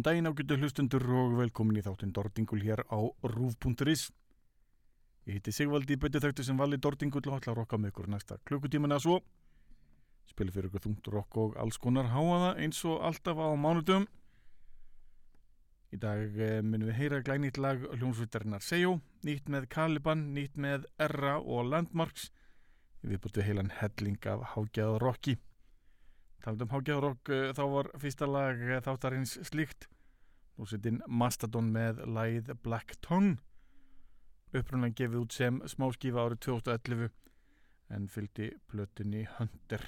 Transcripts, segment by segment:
Góðan daginn ágættu hlustundur og velkomin í þáttinn Dordingul hér á rúf.is. Ég heiti Sigvaldi Böttiþöktu sem vali Dordingul og ætla að rokka með ykkur næsta klukkutíman eða svo. Spila fyrir ykkur þungt rokk og alls konar háaða eins og alltaf á mánudum. Í dag eh, munum við heyra glænýtt lag hljómsvitarinnar Sejo, nýtt með Caliban, nýtt með Erra og Landmarks. Við búttum heilan helling af hágæða rocki. Talandum hágæðarokk þá var fyrsta lag eh, þáttarins slíkt. Nú setinn Mastodon með lagið Black Tongue. Upprunnan gefið út sem smáskífa árið 2011 en fylgdi plötunni Hunter.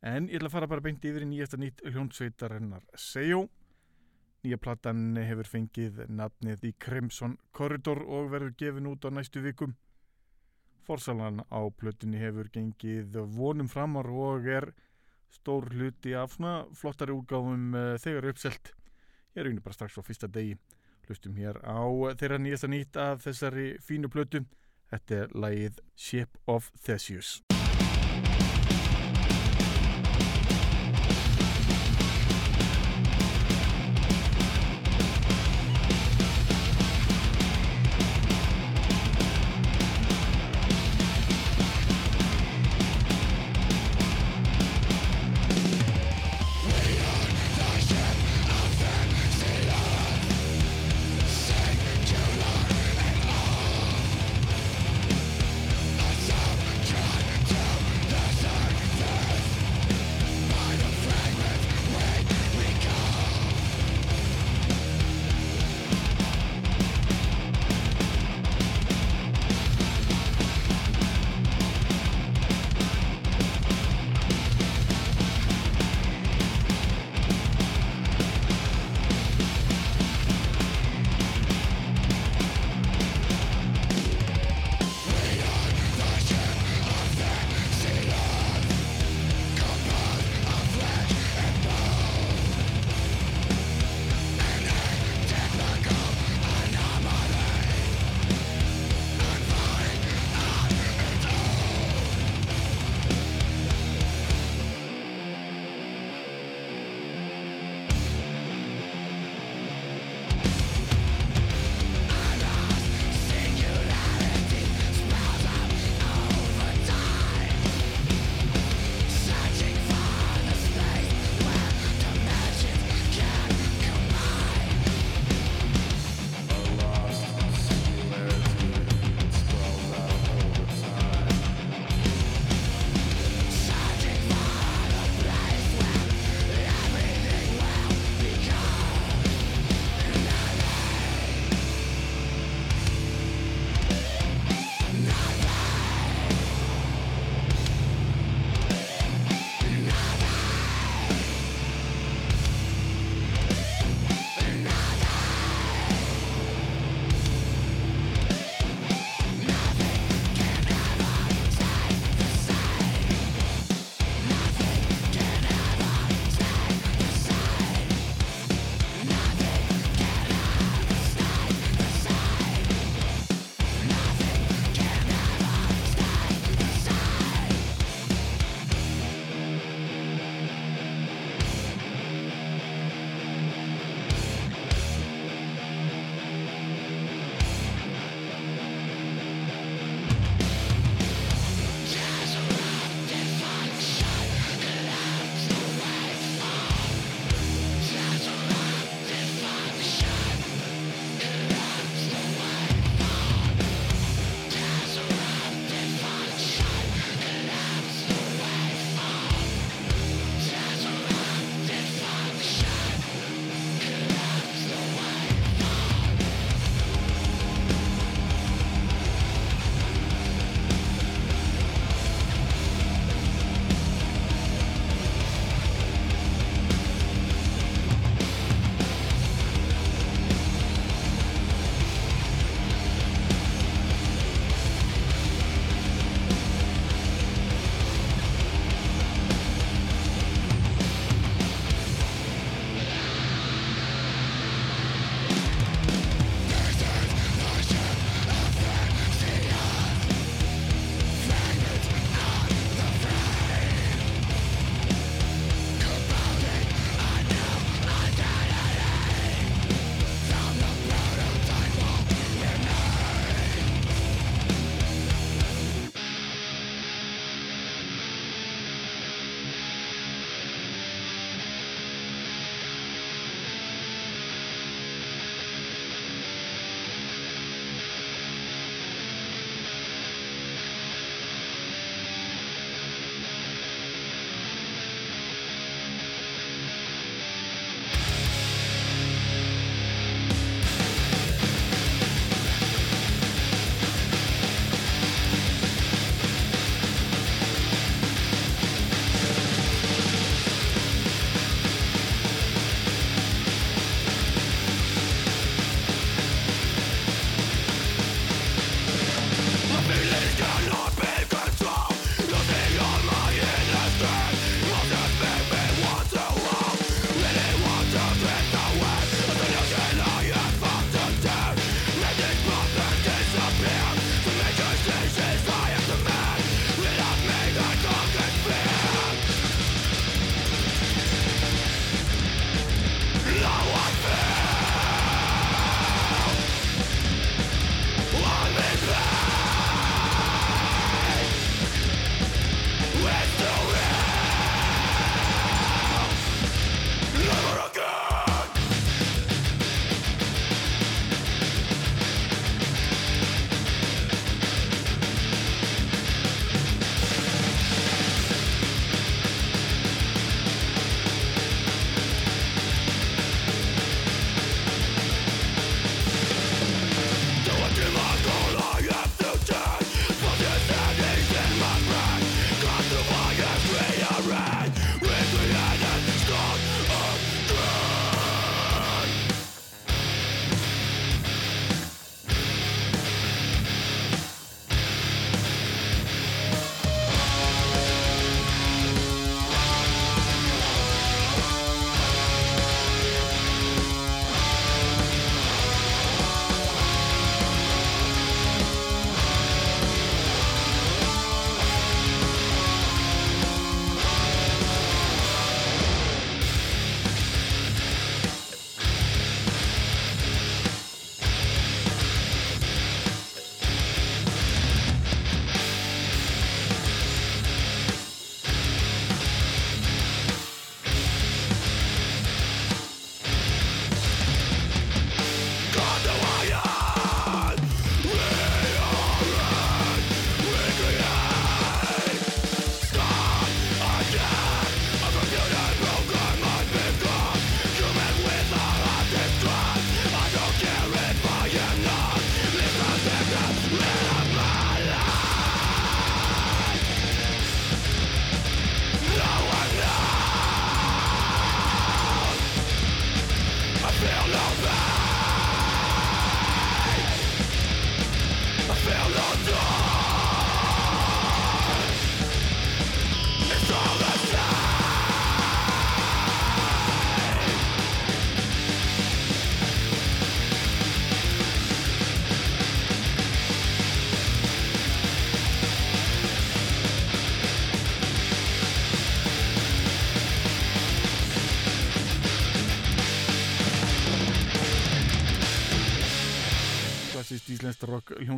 En ég ætla að fara bara beint yfir í nýjasta nýtt hljónsveitarinnar Sejo. Nýja platan hefur fengið nafnið í Crimson Corridor og verður gefin út á næstu vikum. Forsalan á plötunni hefur gengið vonum framar og er stór hluti af svona flottari útgáfum uh, þegar uppselt. Ég er unni bara strax á fyrsta degi. Hlustum hér á þeirra nýjasta nýtt af þessari fínu plötu. Þetta er lagið Ship of Theseus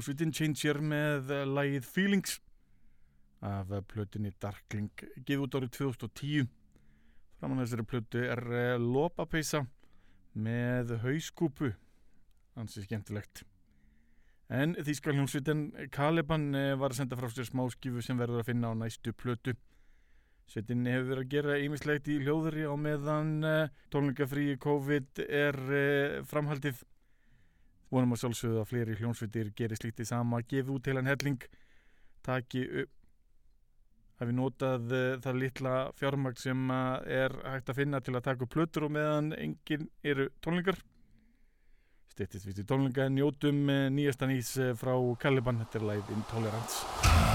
rock hljómsveitin Changer með lagið Feelings af plötunni Darkling gefið út árið 2010 framan þessari plötu er eh, Lopapeisa með hauskúpu. Hansi skemmtilegt. En þýska hljómsveitin Caliban eh, var að senda frá sér smáskifu sem verður að finna á næstu plötu. Sveitin hefur verið að gera ýmislegt í hljóðri á meðan tónleikafríi COVID er framhaldið. Vonum að sjálfsögðu að fleiri hljónsveitir gerir slíkt í sama, gefi út til hann helling, taki upp, hafi notað uh, það litla fjármagn sem er hægt að finna til að taka plötur og meðan enginn eru tónleikar. Stettist við til tónleika en njótum nýjastan ís frá Caliban, þetta er læð Intolerance.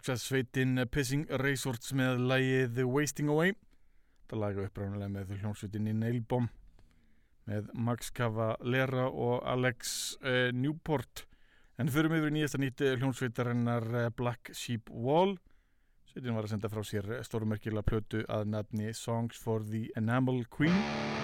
Texas sveitin Pissing Resorts með lægið Wasting Away. Þetta laga uppræðanlega með hljómsveitinni Nailbomb með Max Cavalera og Alex uh, Newport. En förum yfir í nýjasta nýtti hljómsveitarinnar uh, Black Sheep Wall. Sveitin var að senda frá sér stórmerkilega plötu að nafni Songs for the Enamel Queen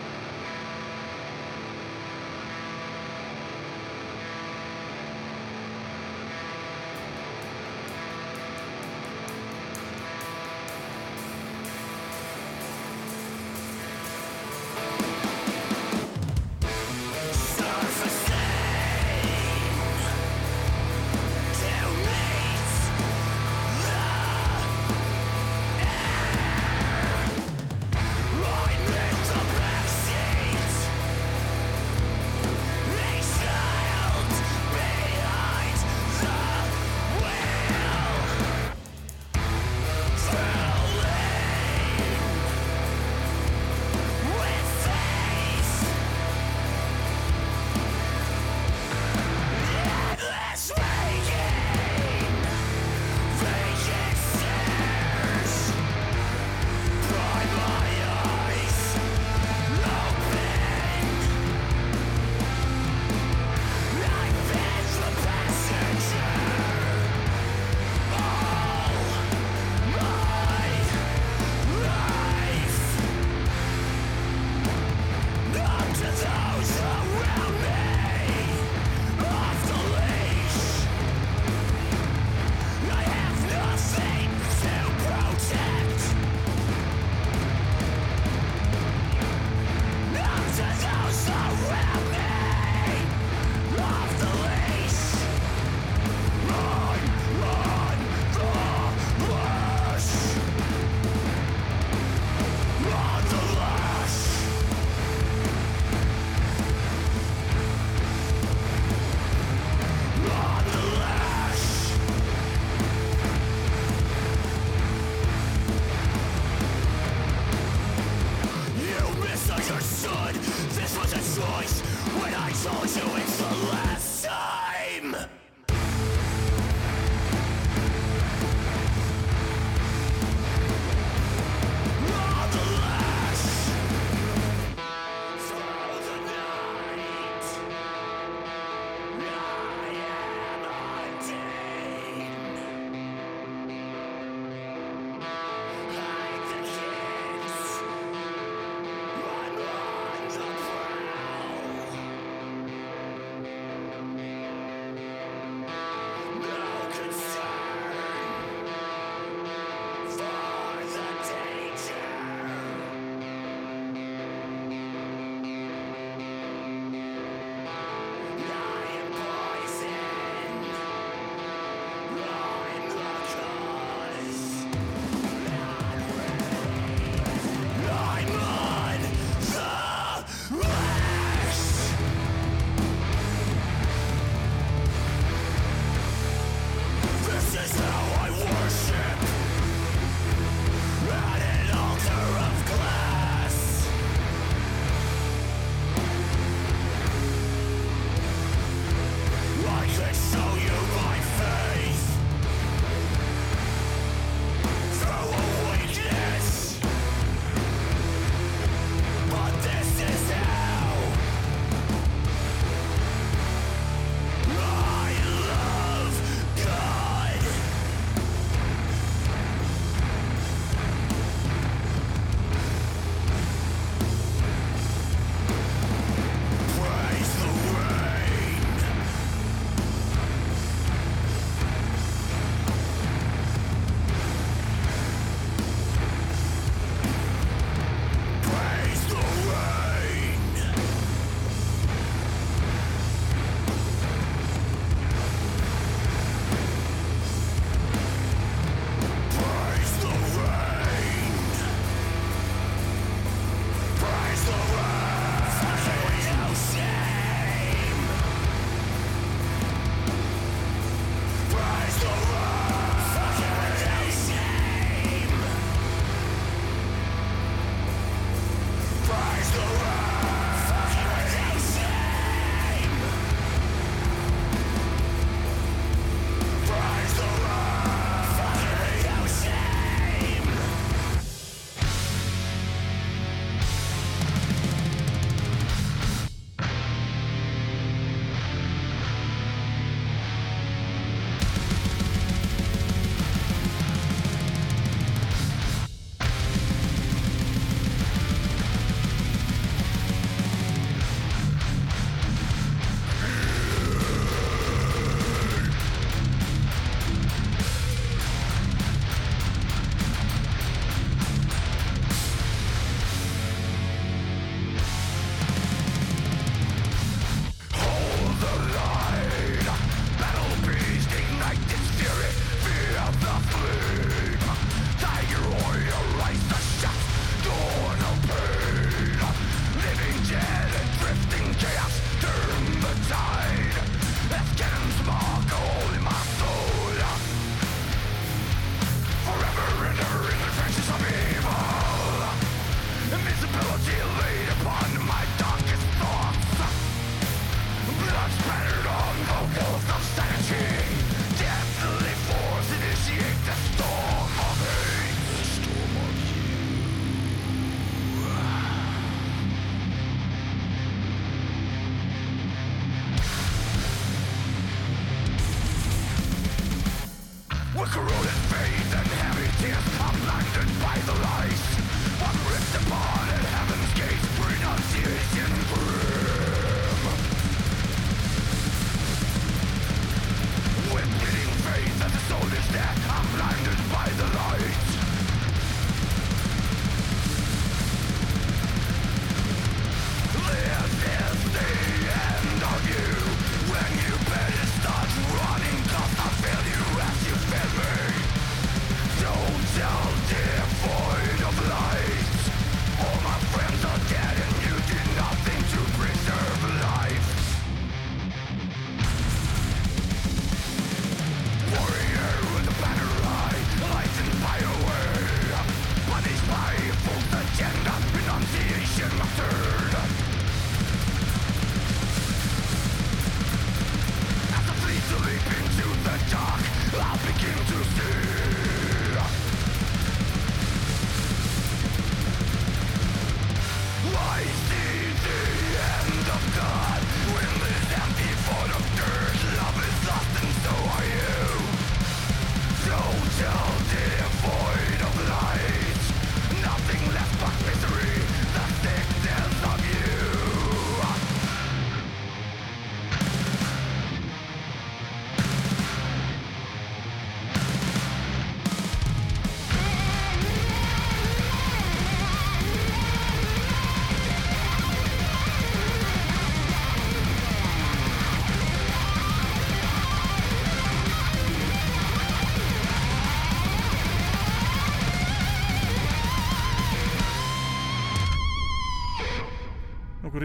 Master.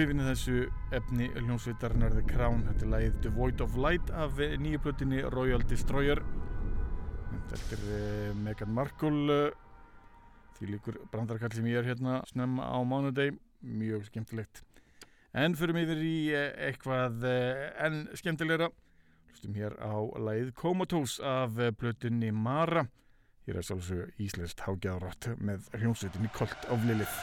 Hrifin í þessu efni hljómsveitarnar The Crown. Þetta er lagið The Void of Light af eh, nýju plötinni Royal Destroyer. Þetta er uh, Meghan Markle uh, því líkur brandarkall sem ég er hérna snemma á mánudeg mjög skemmtilegt. En förum yfir í uh, eitthvað enn skemmtilegra. Hlustum hér á lagið Comatose af plötinni Mara hér er svolítið íslenskt hágjáðrætt með hljómsveitinni Colt of Lilith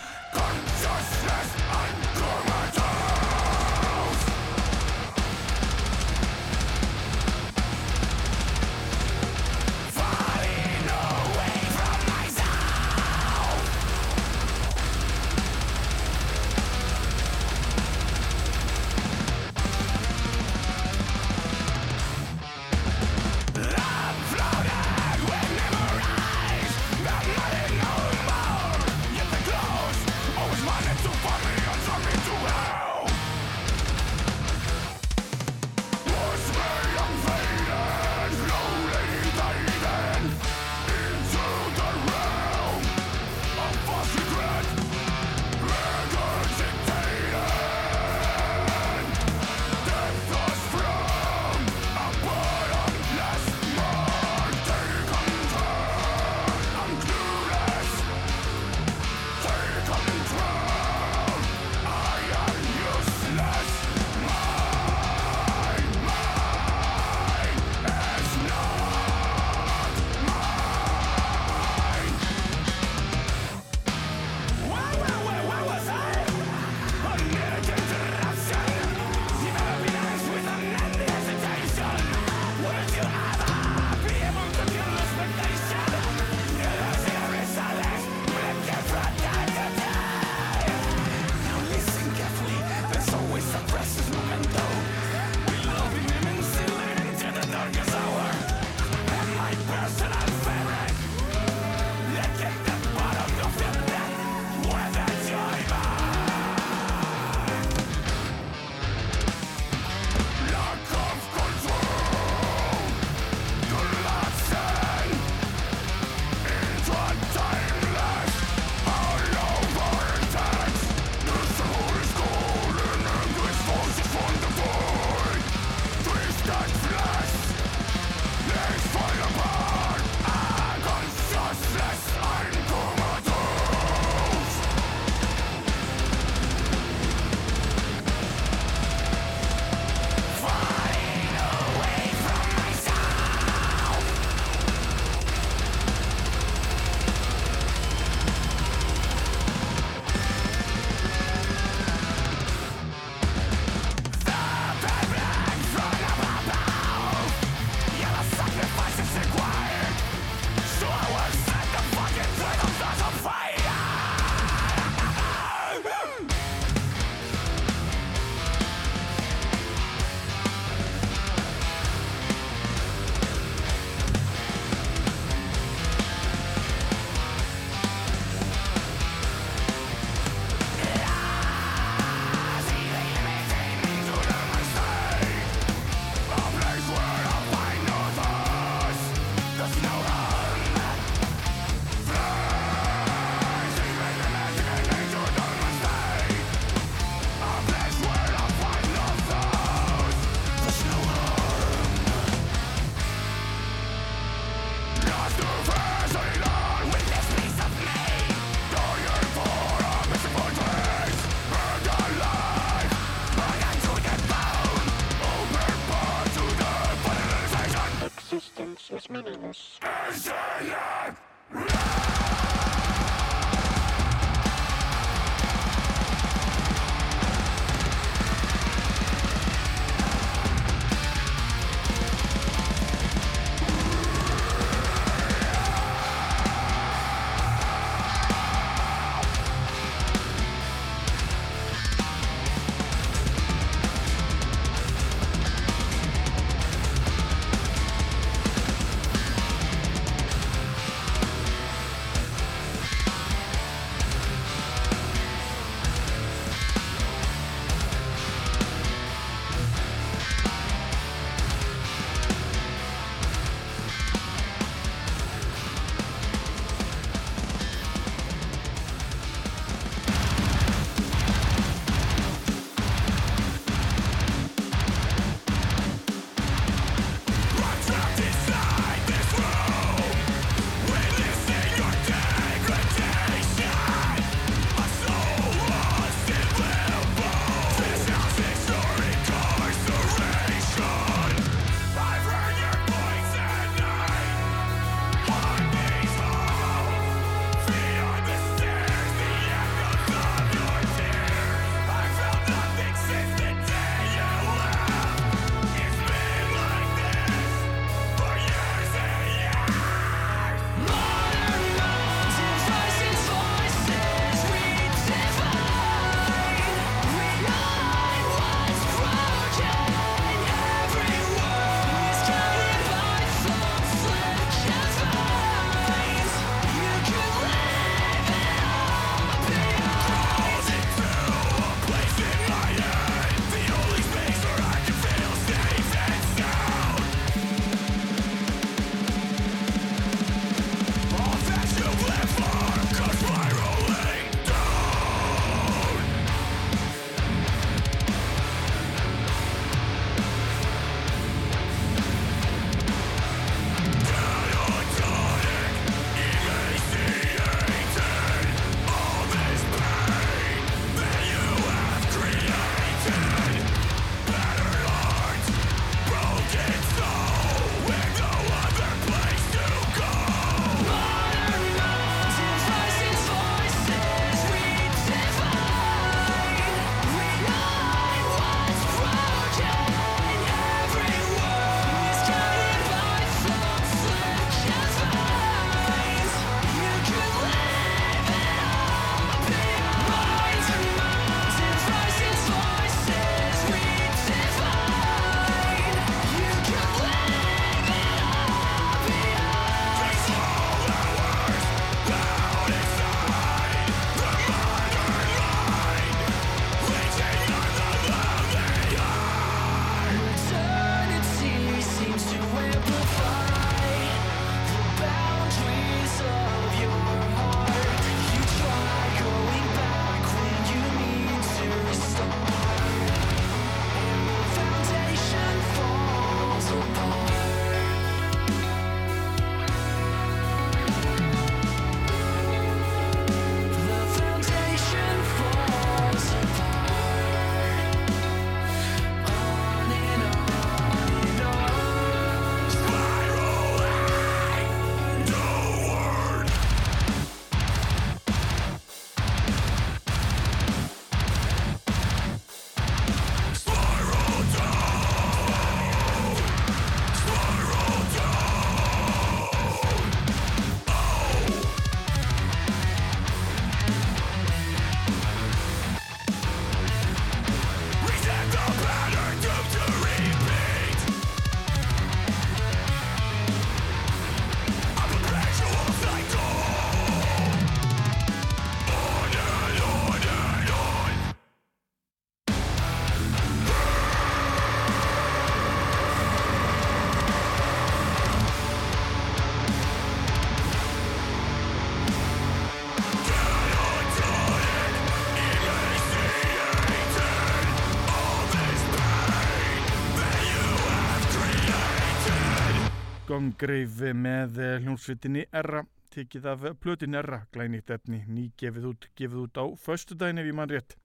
Gongrave með eh, hljómsveitinni Erra tekið af plötin Erra, glænýtt efni ný gefið út, gefið út á föstudaginn ef ég mann rétt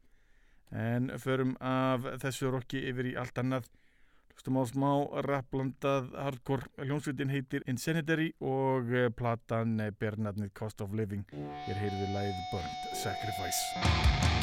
en förum af þessu rokki yfir í allt annað Stum á smá rapplandað hardcore hljómsveitin heitir Insanitary og eh, platan eh, ber nafnið Cost of Living. Hér heyrðu læð Burnt Sacrifice.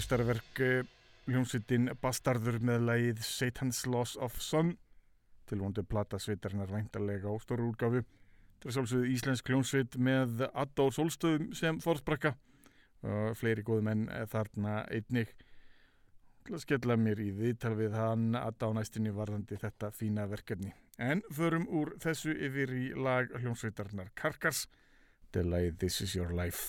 Mistarverk uh, hljómsveitin Bastardur með lagið Satan's Loss of Sun tilvondu plata sveitarinnar væntalega á stóru úrgáfu þetta er svolítið íslensk hljómsveit með og Solstöðum sem forsprakka og fleiri góðu menn þarna einnig. Til að skella mér í viðtal við hann Adda á næstinni varðandi þetta fína verkefni. En förum úr þessu yfir í lag hljómsveitarinnar Karkars. Til lagið This is your life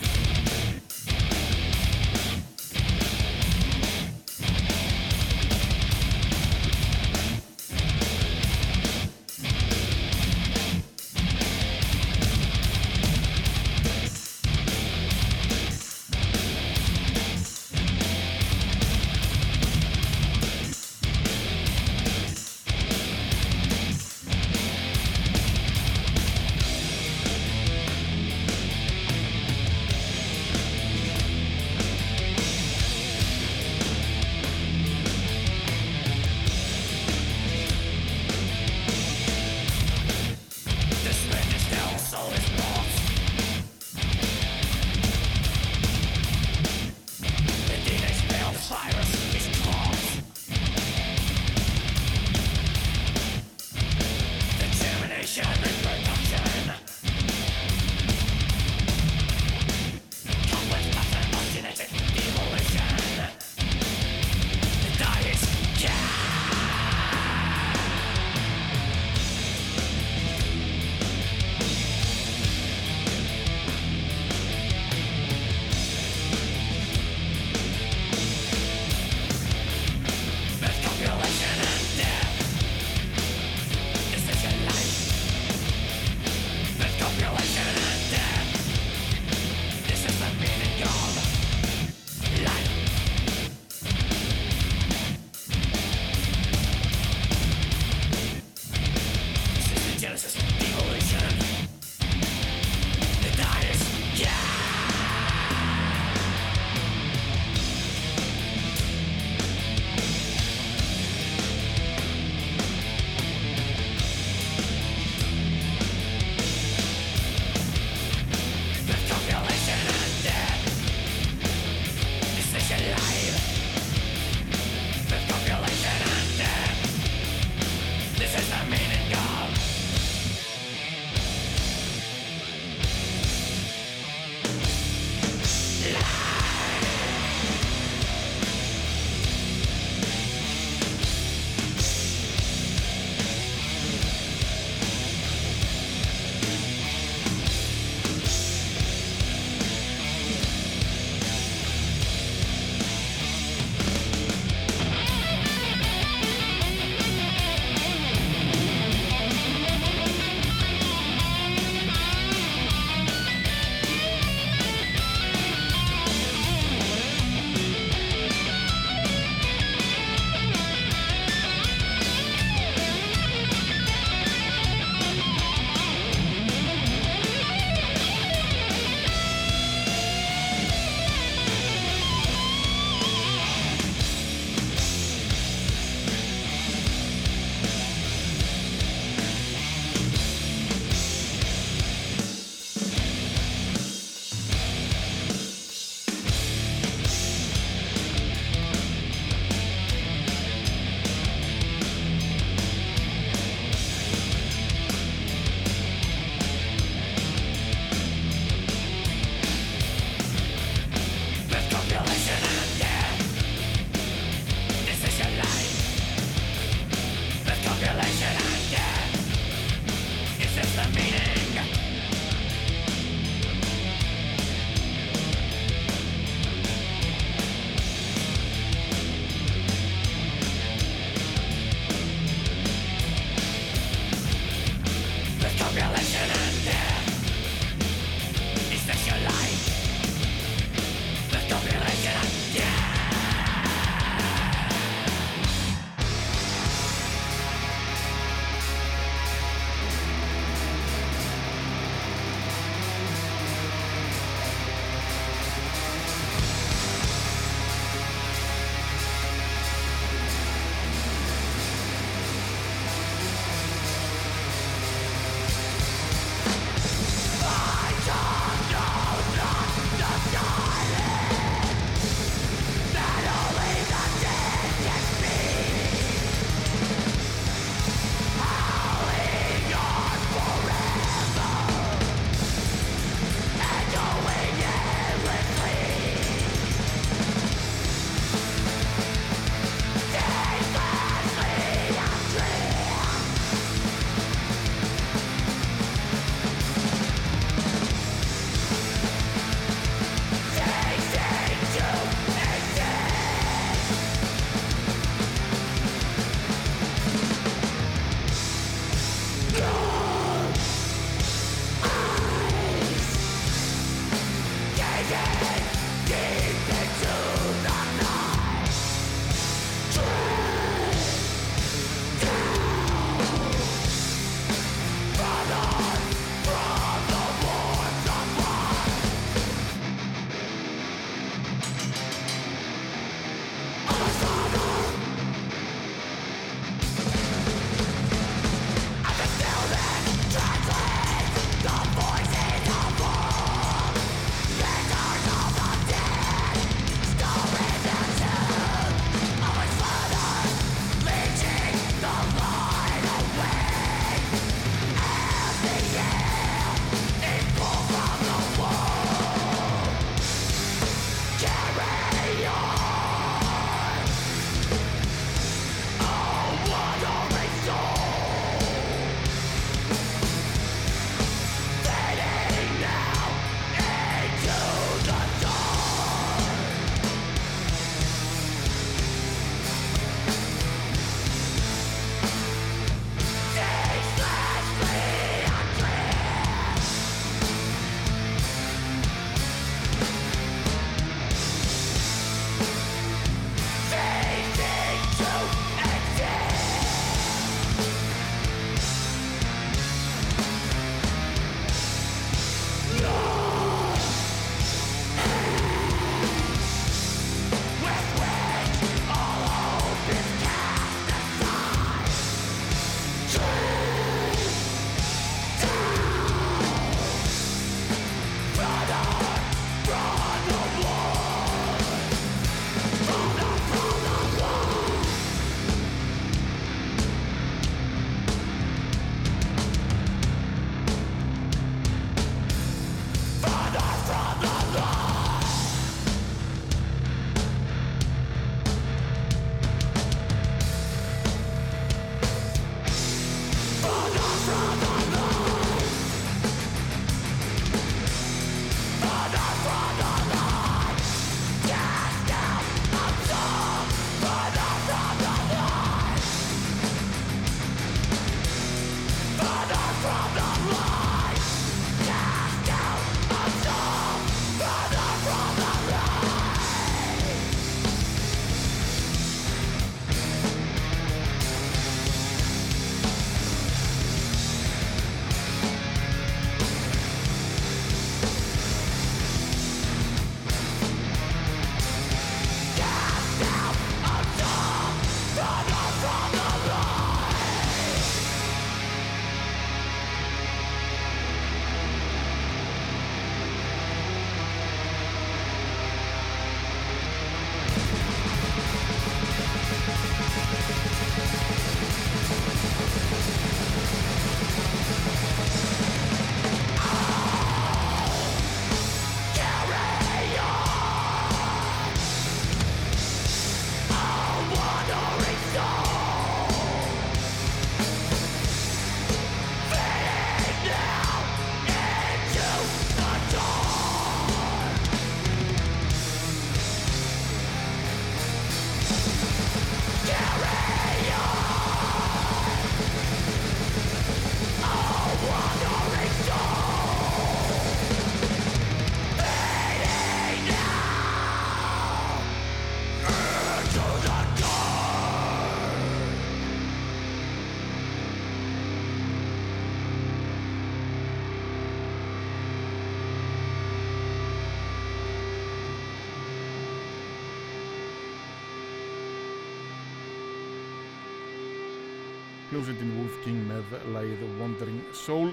hljómsveitin Wolf King með lagið Wandering Soul.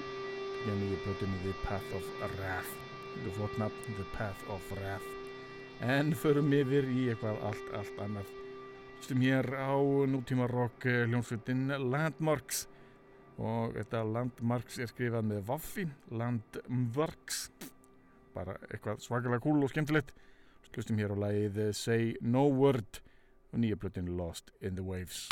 Í nýju plötunni The Path of Wrath. Þetta er flott nafn The Path of Wrath. En förum yfir í eitthvað allt, allt annað. Stum hér á nútíma rock hljómsveitin Landmarks. Og þetta Landmarks er skrifað með Vaffi Landmarks bara eitthvað svakalega cool og skemmtilegt. Hlustum hér á lagið Say No Word. Og nýja plötin Lost in the Waves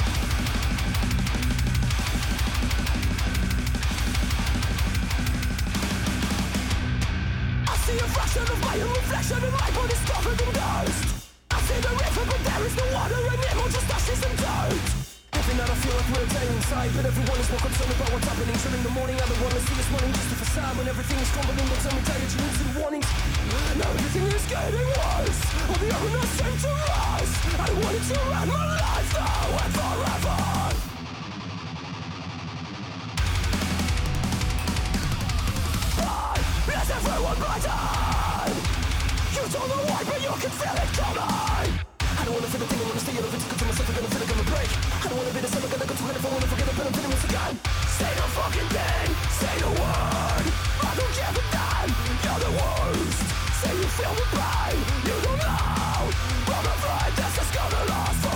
see a fraction of my own reflection in my body's covered in dust I see the river but there is no water and it will just ashes and dirt. Every night I feel like we're inside But everyone is more concerned about what's happening. So in the morning I don't wanna see this morning just a facade When everything is crumbling. Don't tell me tired you need warnings? Now everything is getting worse. All the others seem to rise I wanted to end my life now and forever Is everyone blind? You don't know why, but you can feel it coming. I don't wanna feel the thing, I wanna stay. Good to myself, I'm gonna feel it, gonna break. I don't wanna be the same, I'm gonna go to hell if I wanna forget I'm feeling once again. Say no fucking thing, say no word. I don't give a damn, you're the worst. Say you feel the pain, you don't know. I'm afraid this is gonna last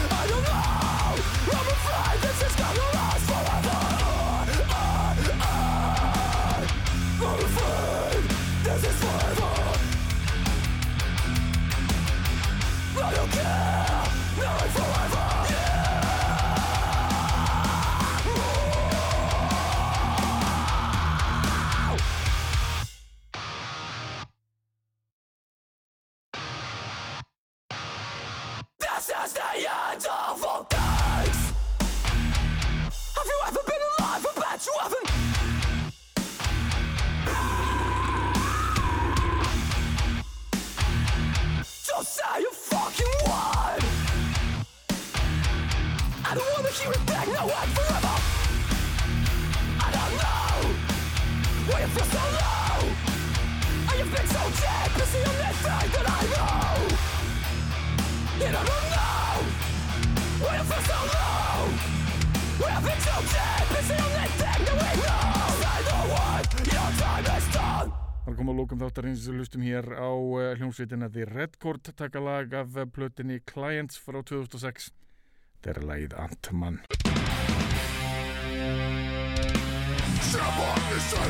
lustum hér á uh, hljómsveitina The Red Court taka lag af uh, plötinni Clients frá 2006 Þetta er lagið Ant-Man. Devil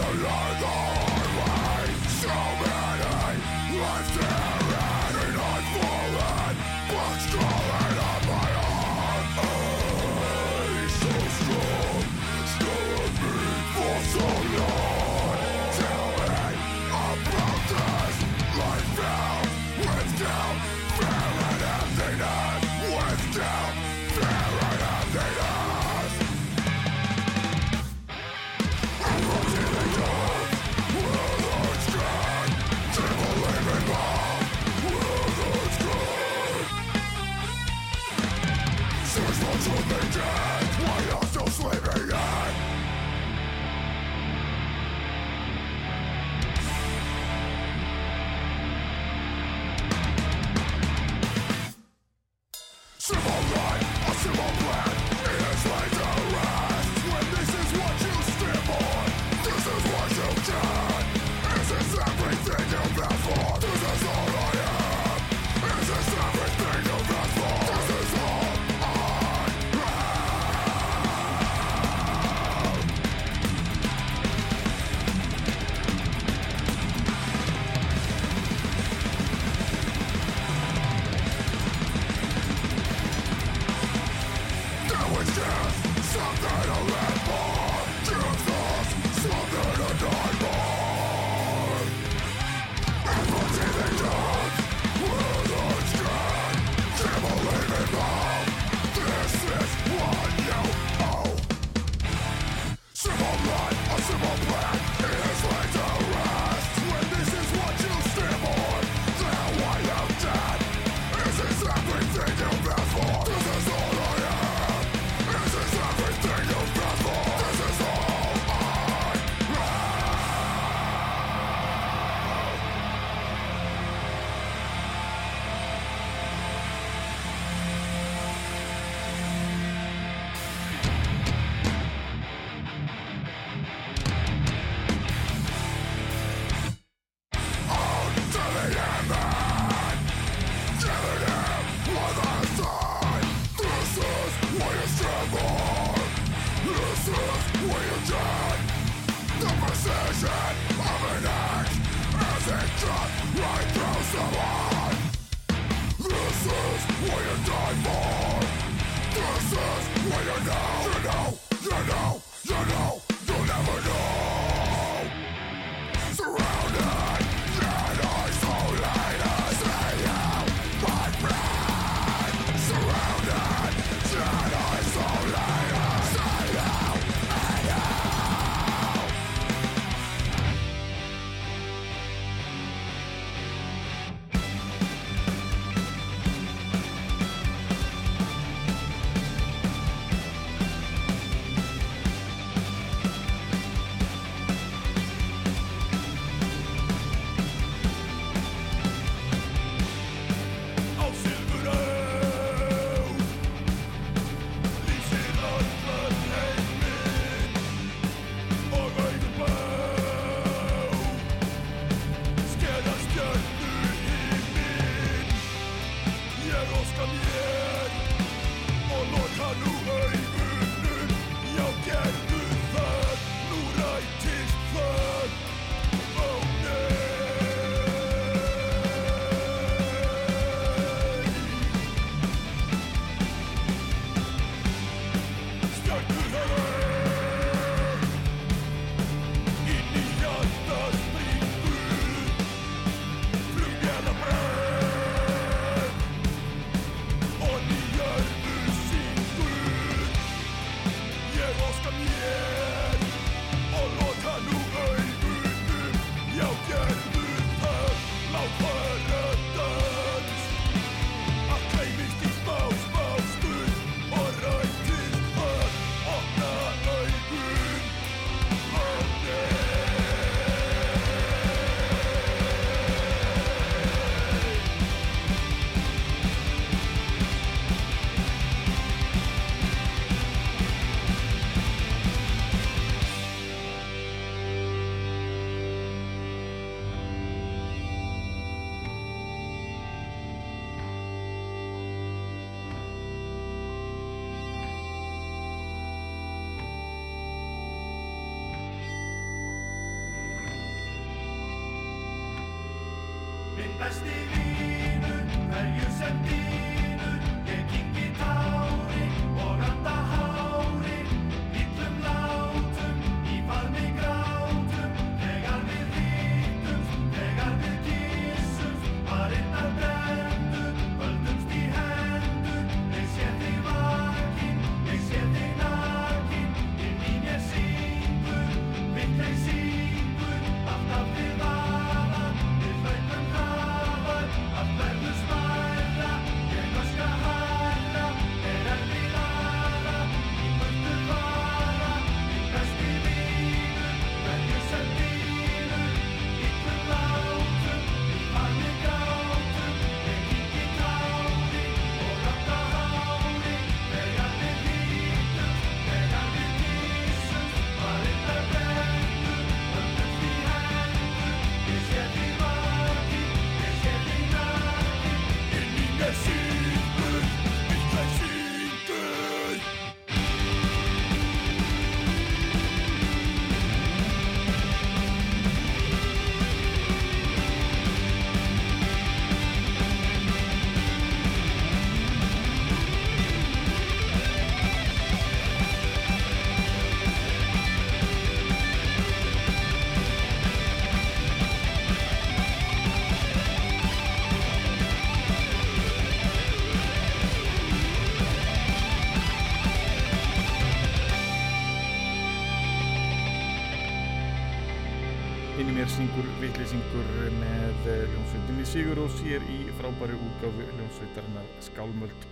syngur vitleysingur með eh, hljómsveitinni Sigur og sér í frábæri útgáfu hljómsveitarinnar Skálmöld.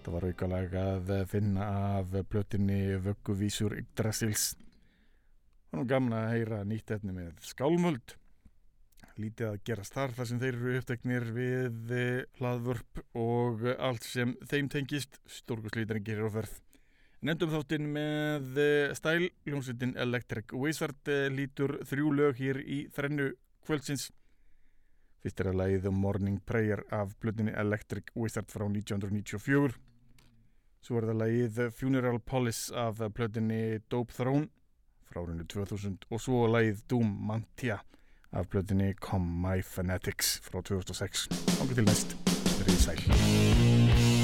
Það var aukalega að finna af plötinni Vögguvísur Yggdrasils. Það var gaman að heyra nýtt efni með Skálmöld. Lítið að gerast þar þar sem þeir eru uppteknir við eh, hlaðvörp og allt sem þeim tengist. Stórkuslítarinn gerir á ferð. Nefndum þáttinn með eh, stæl, hljómsveitin Electric Wizard eh, lítur þrjú lög hér í þrennu kvöldsins. Fyrst er að lagið The Morning Prayer af blöðinni Electric Wizard frá 1994. Svo er það lagið Funeral Police af blöðinni Dope Throne frá árinu 2000 og svo lagið Doom Mantia af blöðinni Come My Fanatics frá 2006. Ángur til næst, verið sæl.